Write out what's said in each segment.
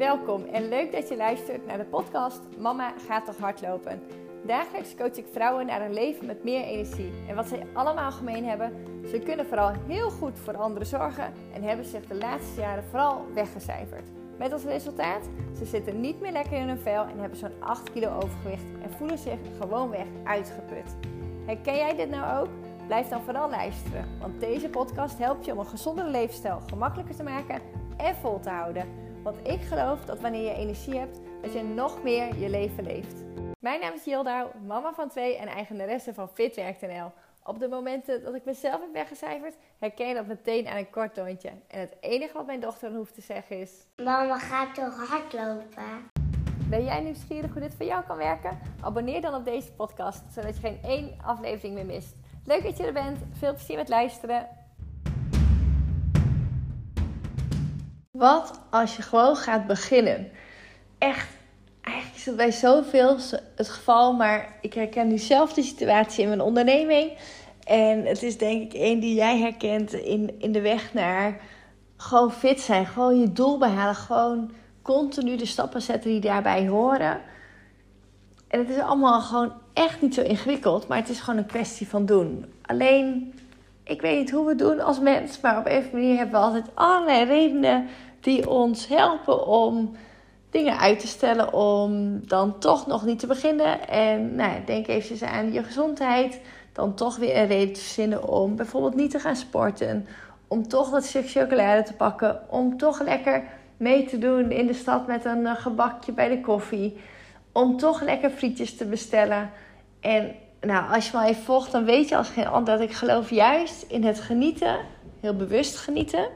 welkom en leuk dat je luistert naar de podcast Mama gaat toch hardlopen. Dagelijks coach ik vrouwen naar een leven met meer energie. En wat zij allemaal gemeen hebben, ze kunnen vooral heel goed voor anderen zorgen en hebben zich de laatste jaren vooral weggecijferd. Met als resultaat, ze zitten niet meer lekker in hun vel en hebben zo'n 8 kilo overgewicht en voelen zich gewoonweg uitgeput. Herken jij dit nou ook? Blijf dan vooral luisteren, want deze podcast helpt je om een gezondere levensstijl gemakkelijker te maken en vol te houden. Want ik geloof dat wanneer je energie hebt, dat je nog meer je leven leeft. Mijn naam is Jildau, mama van twee en eigenaresse van Fitwerk.nl. Op de momenten dat ik mezelf heb weggecijferd, herken je dat meteen aan een kort toontje. En het enige wat mijn dochter dan hoeft te zeggen is... Mama gaat toch hardlopen? Ben jij nieuwsgierig hoe dit voor jou kan werken? Abonneer dan op deze podcast, zodat je geen één aflevering meer mist. Leuk dat je er bent. Veel plezier met luisteren. Wat als je gewoon gaat beginnen? Echt, eigenlijk is het bij zoveel het geval, maar ik herken nu zelf de situatie in mijn onderneming. En het is denk ik één die jij herkent in, in de weg naar gewoon fit zijn. Gewoon je doel behalen. Gewoon continu de stappen zetten die daarbij horen. En het is allemaal gewoon echt niet zo ingewikkeld, maar het is gewoon een kwestie van doen. Alleen, ik weet niet hoe we het doen als mens, maar op een manier hebben we altijd allerlei redenen die ons helpen om dingen uit te stellen, om dan toch nog niet te beginnen. En nou, denk even aan je gezondheid, dan toch weer een reden te verzinnen om bijvoorbeeld niet te gaan sporten, om toch dat stuk chocolade te pakken, om toch lekker mee te doen in de stad met een eh, gebakje bij de koffie, om toch lekker frietjes te bestellen. En nou, als je even volgt, dan weet je als geen ander dat ik geloof juist in het genieten, heel bewust genieten.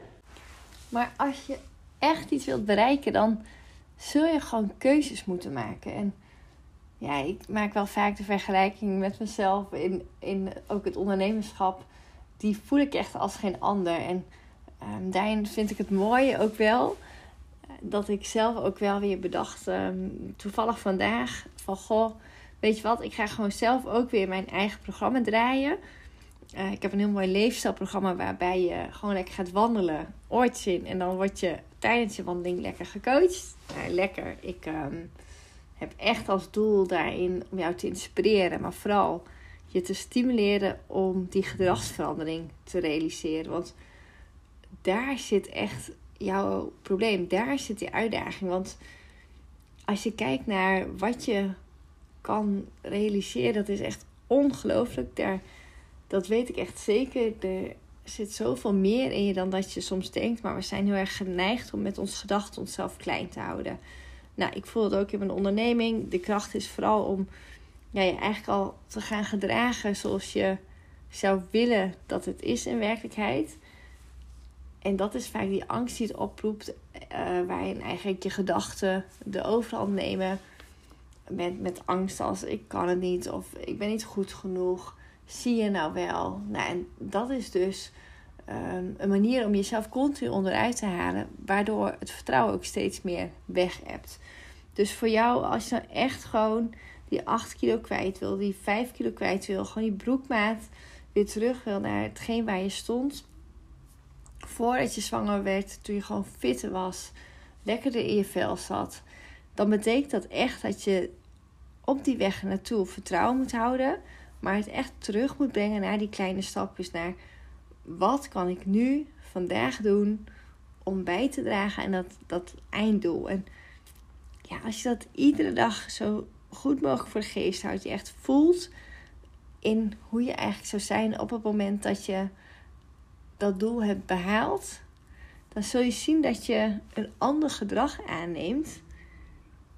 Maar als je echt iets wilt bereiken, dan zul je gewoon keuzes moeten maken. En ja, ik maak wel vaak de vergelijking met mezelf in, in ook het ondernemerschap. Die voel ik echt als geen ander. En um, daarin vind ik het mooie ook wel eh, dat ik zelf ook wel weer bedacht, ehm, toevallig vandaag, van goh, weet je wat, ik ga gewoon zelf ook weer mijn eigen programma draaien. Uh, ik heb een heel mooi leefstijlprogramma waarbij je gewoon lekker gaat wandelen, oortjes in en dan word je tijdens je wandeling lekker gecoacht. Nou, lekker. Ik um, heb echt als doel daarin om jou te inspireren, maar vooral je te stimuleren om die gedragsverandering te realiseren. Want daar zit echt jouw probleem, daar zit die uitdaging. Want als je kijkt naar wat je kan realiseren, dat is echt ongelooflijk. Daar, dat weet ik echt zeker. Er zit zoveel meer in je dan dat je soms denkt. Maar we zijn heel erg geneigd om met onze gedachten onszelf klein te houden. Nou, ik voel het ook in mijn onderneming. De kracht is vooral om ja, je eigenlijk al te gaan gedragen zoals je zou willen dat het is in werkelijkheid. En dat is vaak die angst die het oproept, uh, waarin eigenlijk je gedachten de overhand nemen. Met, met angst als ik kan het niet of ik ben niet goed genoeg. Zie je nou wel? Nou, en dat is dus um, een manier om jezelf continu onderuit te halen, waardoor het vertrouwen ook steeds meer weg hebt. Dus voor jou, als je nou echt gewoon die 8 kilo kwijt wil, die 5 kilo kwijt wil, gewoon die broekmaat weer terug wil naar hetgeen waar je stond. Voordat je zwanger werd, toen je gewoon fitter was, lekkerder in je vel zat, dan betekent dat echt dat je op die weg naartoe vertrouwen moet houden, maar het echt terug moet brengen naar die kleine stapjes, naar wat kan ik nu vandaag doen om bij te dragen aan dat, dat einddoel. En ja, als je dat iedere dag zo goed mogelijk voor de geest houdt, je echt voelt in hoe je eigenlijk zou zijn op het moment dat je dat doel hebt behaald, dan zul je zien dat je een ander gedrag aanneemt.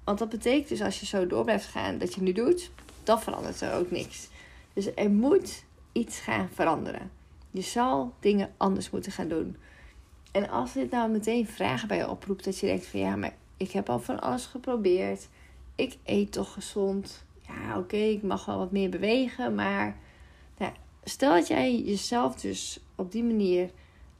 Want dat betekent dus als je zo door blijft gaan dat je nu doet, dan verandert er ook niks. Dus er moet iets gaan veranderen. Je zal dingen anders moeten gaan doen. En als dit nou meteen vragen bij je oproept, dat je denkt van ja, maar ik heb al van alles geprobeerd. Ik eet toch gezond. Ja, oké, ik mag wel wat meer bewegen. Maar nou, stel dat jij jezelf dus op die manier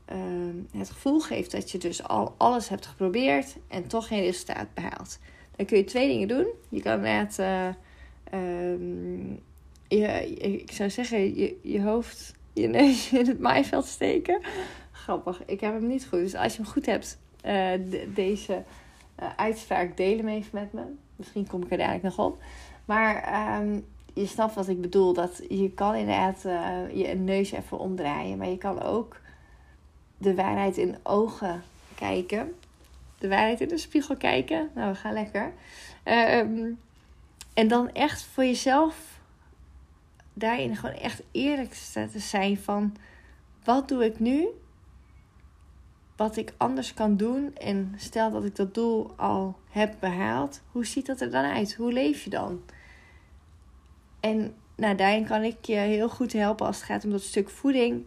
ehm, het gevoel geeft dat je dus al alles hebt geprobeerd en toch geen resultaat behaalt. Dan kun je twee dingen doen. Je kan inderdaad, uh, je, ik zou zeggen, je, je hoofd, je neus in het maaiveld steken. Grappig, ik heb hem niet goed. Dus als je hem goed hebt, uh, deze uitspraak delen me even met me. Misschien kom ik er dadelijk nog op. Maar ehm, je snapt wat ik bedoel. Dat je kan inderdaad je neus even omdraaien. Maar je kan ook de waarheid in ogen kijken. De waarheid in de spiegel kijken. Nou, we gaan lekker. Ehm, en dan echt voor jezelf daarin gewoon echt eerlijk te zijn van... Wat doe ik nu? Wat ik anders kan doen. En stel dat ik dat doel al heb behaald. Hoe ziet dat er dan uit? Hoe leef je dan? En nou, daarin kan ik je heel goed helpen als het gaat om dat stuk voeding.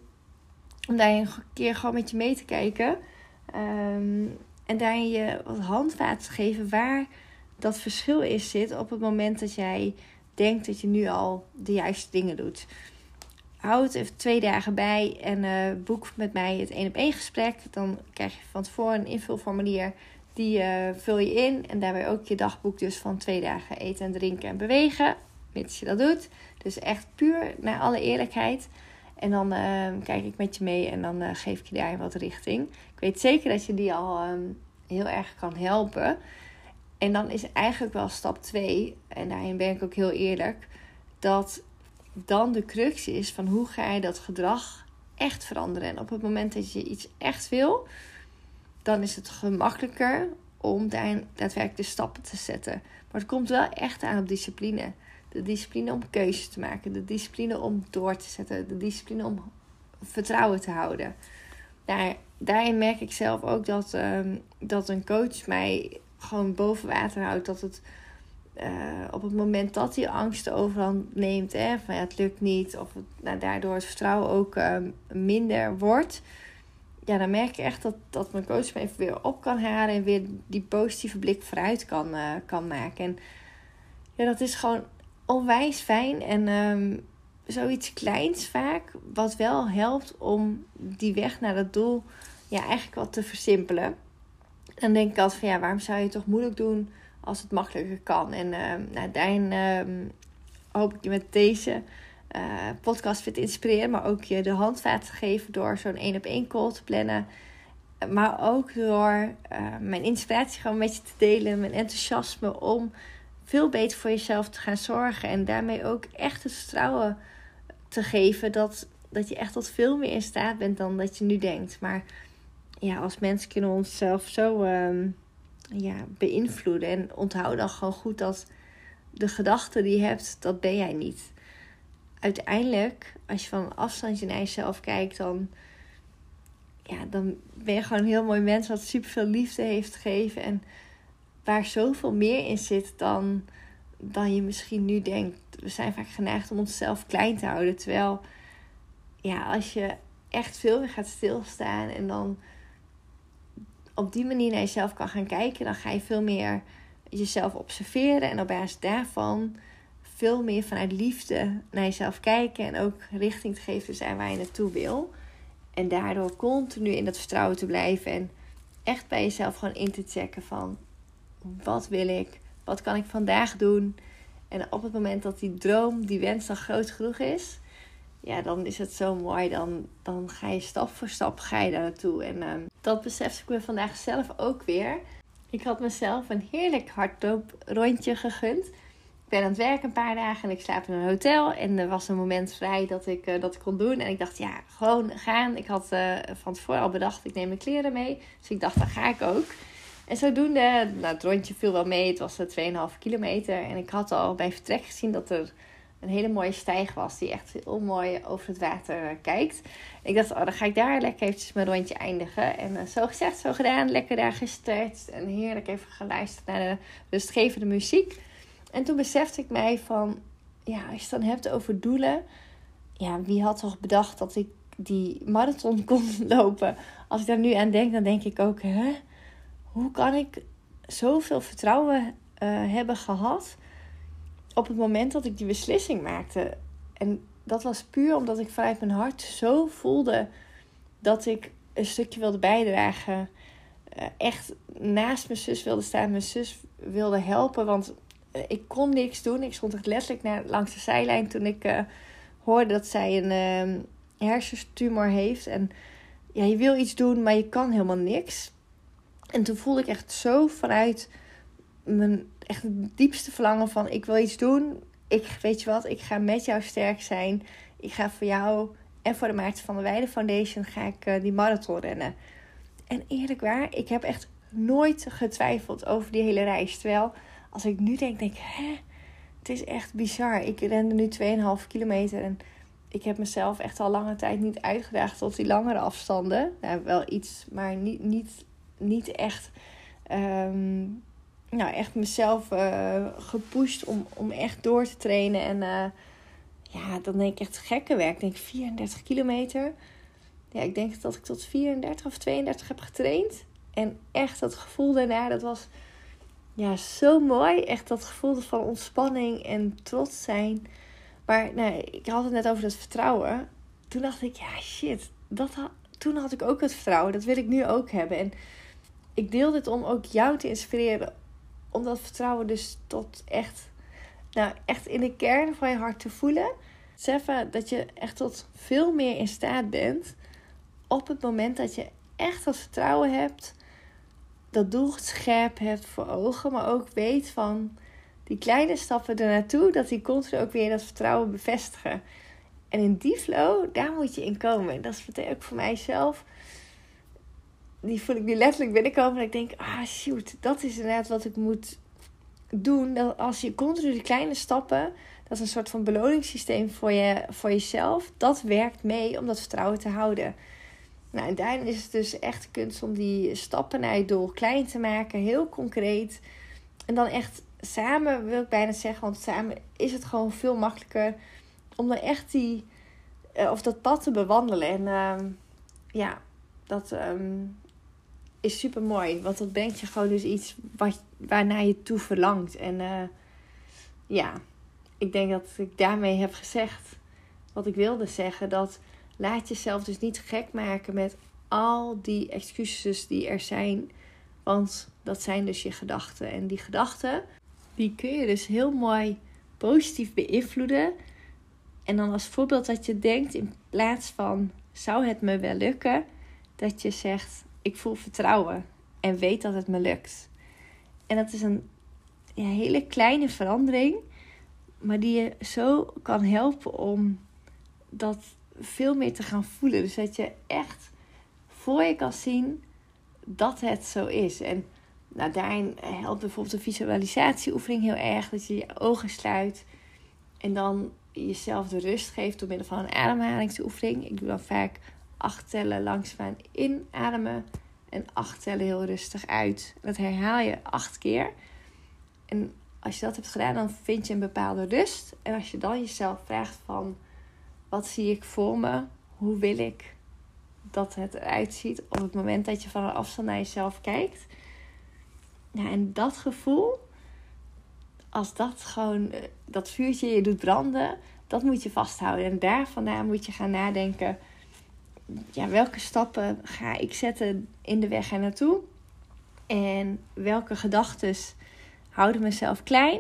Om daarin een keer gewoon met je mee te kijken. Ehm, en daarin je wat handvaten te geven waar dat verschil is zit op het moment dat jij denkt dat je nu al de juiste dingen doet. Houd even twee dagen bij en uh, boek met mij het één op één gesprek. Dan krijg je van tevoren een invulformulier. Die uh, vul je in en daarbij ook je dagboek dus van twee dagen eten en drinken en bewegen mits je dat doet. Dus echt puur naar alle eerlijkheid. En dan uh, kijk ik met je mee en dan uh, geef ik je daar wat richting. Ik weet zeker dat je die al um, heel erg kan helpen. En dan is eigenlijk wel stap 2, en daarin ben ik ook heel eerlijk, dat dan de crux is van hoe ga je dat gedrag echt veranderen. En op het moment dat je iets echt wil, dan is het gemakkelijker om daar daadwerkelijk de stappen te zetten. Maar het komt wel echt aan op discipline. De discipline om keuzes te maken. De discipline om door te zetten. De discipline om vertrouwen te houden. Daar, daarin merk ik zelf ook dat, um, dat een coach mij gewoon boven water houdt. Dat het uh, op het moment dat die angst overhand neemt, hè, van ja, het lukt niet, of het, nou, daardoor het vertrouwen ook uh, minder wordt, ja, dan merk ik echt dat, dat mijn coach me even weer op kan halen en weer die positieve blik vooruit kan, uh, kan maken. En ja, dat is gewoon onwijs fijn en um, zoiets kleins vaak, wat wel helpt om die weg naar dat doel ja, eigenlijk wat te versimpelen. Dan denk ik altijd van ja, waarom zou je het toch moeilijk doen als het makkelijker kan? En uh, nou, uh, hoop ik je met deze uh, podcast weer te inspireren, maar ook je de handvaart te geven door zo'n één op één call te plannen. Maar ook door uh, mijn inspiratie gewoon met je te delen, mijn enthousiasme om veel beter voor jezelf te gaan zorgen. En daarmee ook echt het vertrouwen te geven dat, dat je echt tot veel meer in staat bent dan dat je nu denkt. Maar ja, als mensen kunnen onszelf zo um, ja, beïnvloeden. En onthoud dan gewoon goed dat de gedachten die je hebt, dat ben jij niet. Uiteindelijk, als je van een afstandje naar jezelf kijkt, dan, ja, dan ben je gewoon een heel mooi mens wat superveel liefde heeft gegeven. En waar zoveel meer in zit dan, dan je misschien nu denkt. We zijn vaak geneigd om onszelf klein te houden. Terwijl, ja, als je echt veel meer gaat stilstaan en dan op die manier naar jezelf kan gaan kijken, dan ga je veel meer jezelf observeren en op basis daarvan veel meer vanuit liefde naar jezelf kijken en ook richting te geven zijn waar je naartoe wil. En daardoor continu in dat vertrouwen te blijven en echt bij jezelf gewoon in te checken van wat wil ik? Wat kan ik vandaag doen? En op het moment dat die droom, die wens dan groot genoeg is, ja, dan is het zo mooi. Dan, dan ga je stap voor stap ga je daar naartoe. En uh, dat besefte ik me vandaag zelf ook weer. Ik had mezelf een heerlijk hardlooprondje gegund. Ik ben aan het werk een paar dagen en ik slaap in een hotel. En er was een moment vrij dat ik uh, dat kon doen. En ik dacht, ja, gewoon gaan. Ik had uh, van tevoren al bedacht, ik neem mijn kleren mee. Dus ik dacht, dan ga ik ook. En zodoende, nou, het rondje viel wel mee. Het was 2,5 kilometer. En ik had al bij vertrek gezien dat er een hele mooie stijg was. Die echt heel mooi over het water kijkt. Ik dacht, oh, dan ga ik daar lekker eventjes mijn rondje eindigen. En uh, zo gezegd, zo gedaan. Lekker daar gestretched. En heerlijk even geluisterd naar de rustgevende muziek. En toen besefte ik mij van... Ja, als je het dan hebt over doelen. Ja, wie had toch bedacht dat ik die marathon kon lopen? Als ik daar nu aan denk, dan denk ik ook... Hè? Hoe kan ik zoveel vertrouwen uh, hebben gehad op het moment dat ik die beslissing maakte? En dat was puur omdat ik vanuit mijn hart zo voelde dat ik een stukje wilde bijdragen. Uh, echt naast mijn zus wilde staan, mijn zus wilde helpen. Want uh, ik kon niks doen. Ik stond echt letterlijk naar, langs de zijlijn toen ik hoorde dat zij een ehm, hersentumor heeft. En ja, je wil iets doen, maar je kan helemaal niks. En toen voelde ik echt zo vanuit mijn echt diepste verlangen van ik wil iets doen. Ik weet je wat, ik ga met jou sterk zijn. Ik ga voor jou en voor de Maarten van der Weide Foundation ga ik uh, die marathon rennen. En eerlijk waar, ik heb echt nooit getwijfeld over die hele reis. Terwijl als ik nu denk, denk hè, het is echt bizar. Ik rende nu 2,5 kilometer en ik heb mezelf echt al lange tijd niet uitgedaagd tot die langere afstanden. Nou, wel iets, maar niet, niet, niet echt, um, nou, echt mezelf uh, gepusht om, om echt door te trainen. En uh, ja, dan denk ik echt gekke werk. Ik denk 34 kilometer. Ja, ik denk dat ik tot 34 of 32 heb getraind. En echt dat gevoel daarna, dat was ja, zo mooi. Echt dat gevoel van ontspanning en trots zijn. Maar nee, ik had het net over dat vertrouwen. Toen dacht ik, ja shit, dat toen had ik ook het vertrouwen. Dat wil ik nu ook hebben. En ik deel dit om ook jou te inspireren. Om dat vertrouwen dus tot echt, nou echt in de kern van je hart te voelen. Zeffen dat je echt tot veel meer in staat bent. Op het moment dat je echt dat vertrouwen hebt dat doel scherp hebt voor ogen, maar ook weet van die kleine stappen ernaartoe, dat die continu ook weer dat vertrouwen bevestigen. En in die flow, daar moet je in komen. Dat is ook voor mijzelf. Die voel ik nu letterlijk binnenkomen. En ik denk, ah shoot, dat is inderdaad wat ik moet doen. Dat als je continu die kleine stappen, dat is een soort van beloningssysteem voor, je, voor jezelf. Dat werkt mee om dat vertrouwen te houden. Nou, en daarin is het dus echt kunst om die stappen naar je doel klein te maken, heel concreet. En dan echt samen, wil ik bijna zeggen, want samen is het gewoon veel makkelijker om dan echt die, uh, of dat pad te bewandelen. En uh, ja, dat um, is super mooi, want dat brengt je gewoon dus iets wat, waarnaar je toe verlangt. En uh, ja, ik denk dat ik daarmee heb gezegd wat ik wilde zeggen. Dat laat jezelf dus niet gek maken met al die excuses die er zijn. Want dat zijn dus je gedachten. En die gedachten, die kun je dus heel mooi positief beïnvloeden. En dan als voorbeeld dat je denkt in plaats van zou het me wel lukken, dat je zegt ik voel vertrouwen en weet dat het me lukt. En dat is een ja, hele kleine verandering, maar die je zo kan helpen om dat veel meer te gaan voelen. Dus dat je echt voor je kan zien dat het zo is. En nou, daarin helpt bijvoorbeeld een visualisatieoefening heel erg. Dat je je ogen sluit en dan jezelf de rust geeft door middel van een ademhalingsoefening. Ik doe dan vaak acht tellen langzaam inademen en acht tellen heel rustig uit. Dat herhaal je acht keer. En als je dat hebt gedaan, dan vind je een bepaalde rust. En als je dan jezelf vraagt van wat zie ik voor me? Hoe wil ik dat het eruit ziet op het moment dat je van een afstand naar jezelf kijkt? Ja, en dat gevoel, als dat gewoon eh, dat vuurtje je doet branden, dat moet je vasthouden. En daar vandaan moet je gaan nadenken: ja, welke stappen ga ik zetten in de weg er naartoe? En welke gedachten houden mezelf klein?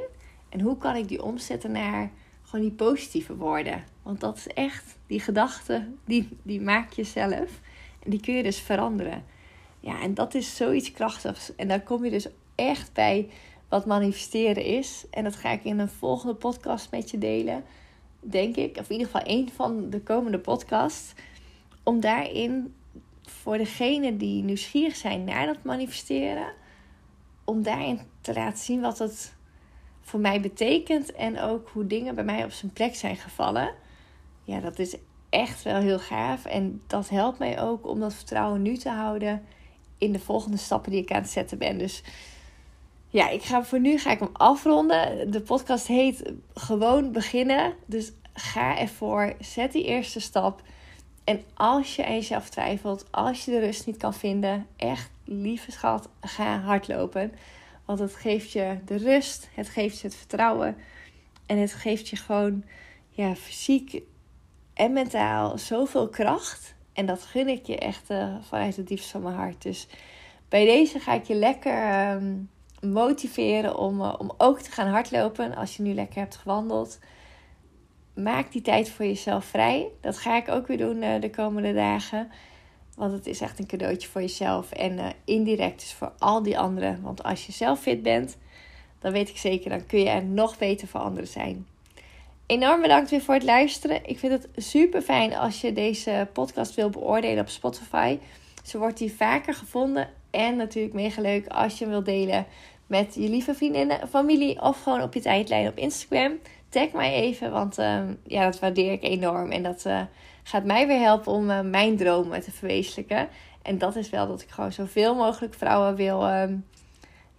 En hoe kan ik die omzetten naar gewoon die positieve woorden? Want dat is echt, die gedachten, die, die maak je zelf. En die kun je dus veranderen. Ja, en dat is zoiets krachtigs. En daar kom je dus echt bij wat manifesteren is. En dat ga ik in een volgende podcast met je delen. Denk ik. Of in ieder geval één van de komende podcasts. Om daarin voor degenen die nieuwsgierig zijn naar dat manifesteren. Om daarin te laten zien wat het voor mij betekent. En ook hoe dingen bij mij op zijn plek zijn gevallen ja, dat is echt wel heel gaaf. En dat helpt mij ook om dat vertrouwen nu te houden in de volgende stappen die ik aan het zetten ben. Dus ja, ik ga voor nu ga ik hem afronden. De podcast heet Gewoon beginnen. Dus ga ervoor. Zet die eerste stap. En als je aan jezelf twijfelt, als je de rust niet kan vinden, echt lieve schat, ga hardlopen. Want het geeft je de rust, het geeft je het vertrouwen en het geeft je gewoon ja, fysiek en mentaal zoveel kracht. En dat gun ik je echt uh, vanuit het diepste van mijn hart. Dus bij deze ga ik je lekker um, motiveren om, uh, om ook te gaan hardlopen. Als je nu lekker hebt gewandeld. Maak die tijd voor jezelf vrij. Dat ga ik ook weer doen uh, de komende dagen. Want het is echt een cadeautje voor jezelf en uh, indirect dus voor al die anderen. Want als je zelf fit bent, dan weet ik zeker, dan kun je er nog beter voor anderen zijn. Enorm bedankt weer voor het luisteren. Ik vind het super fijn als je deze podcast wil beoordelen op Spotify. Zo wordt die vaker gevonden. En natuurlijk mega leuk als je hem wilt delen met je lieve vriendinnen, familie of gewoon op je tijdlijn op Instagram. Tag mij even, want um, ja, dat waardeer ik enorm. En dat uh, gaat mij weer helpen om uh, mijn dromen te verwezenlijken. En dat is wel dat ik gewoon zoveel mogelijk vrouwen wil, um,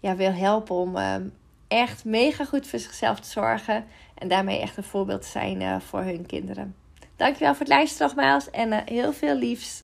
ja, wil helpen om um, echt mega goed voor zichzelf te zorgen. En daarmee echt een voorbeeld te zijn uh, voor hun kinderen. Dankjewel voor het luisteren nogmaals en heel veel liefs.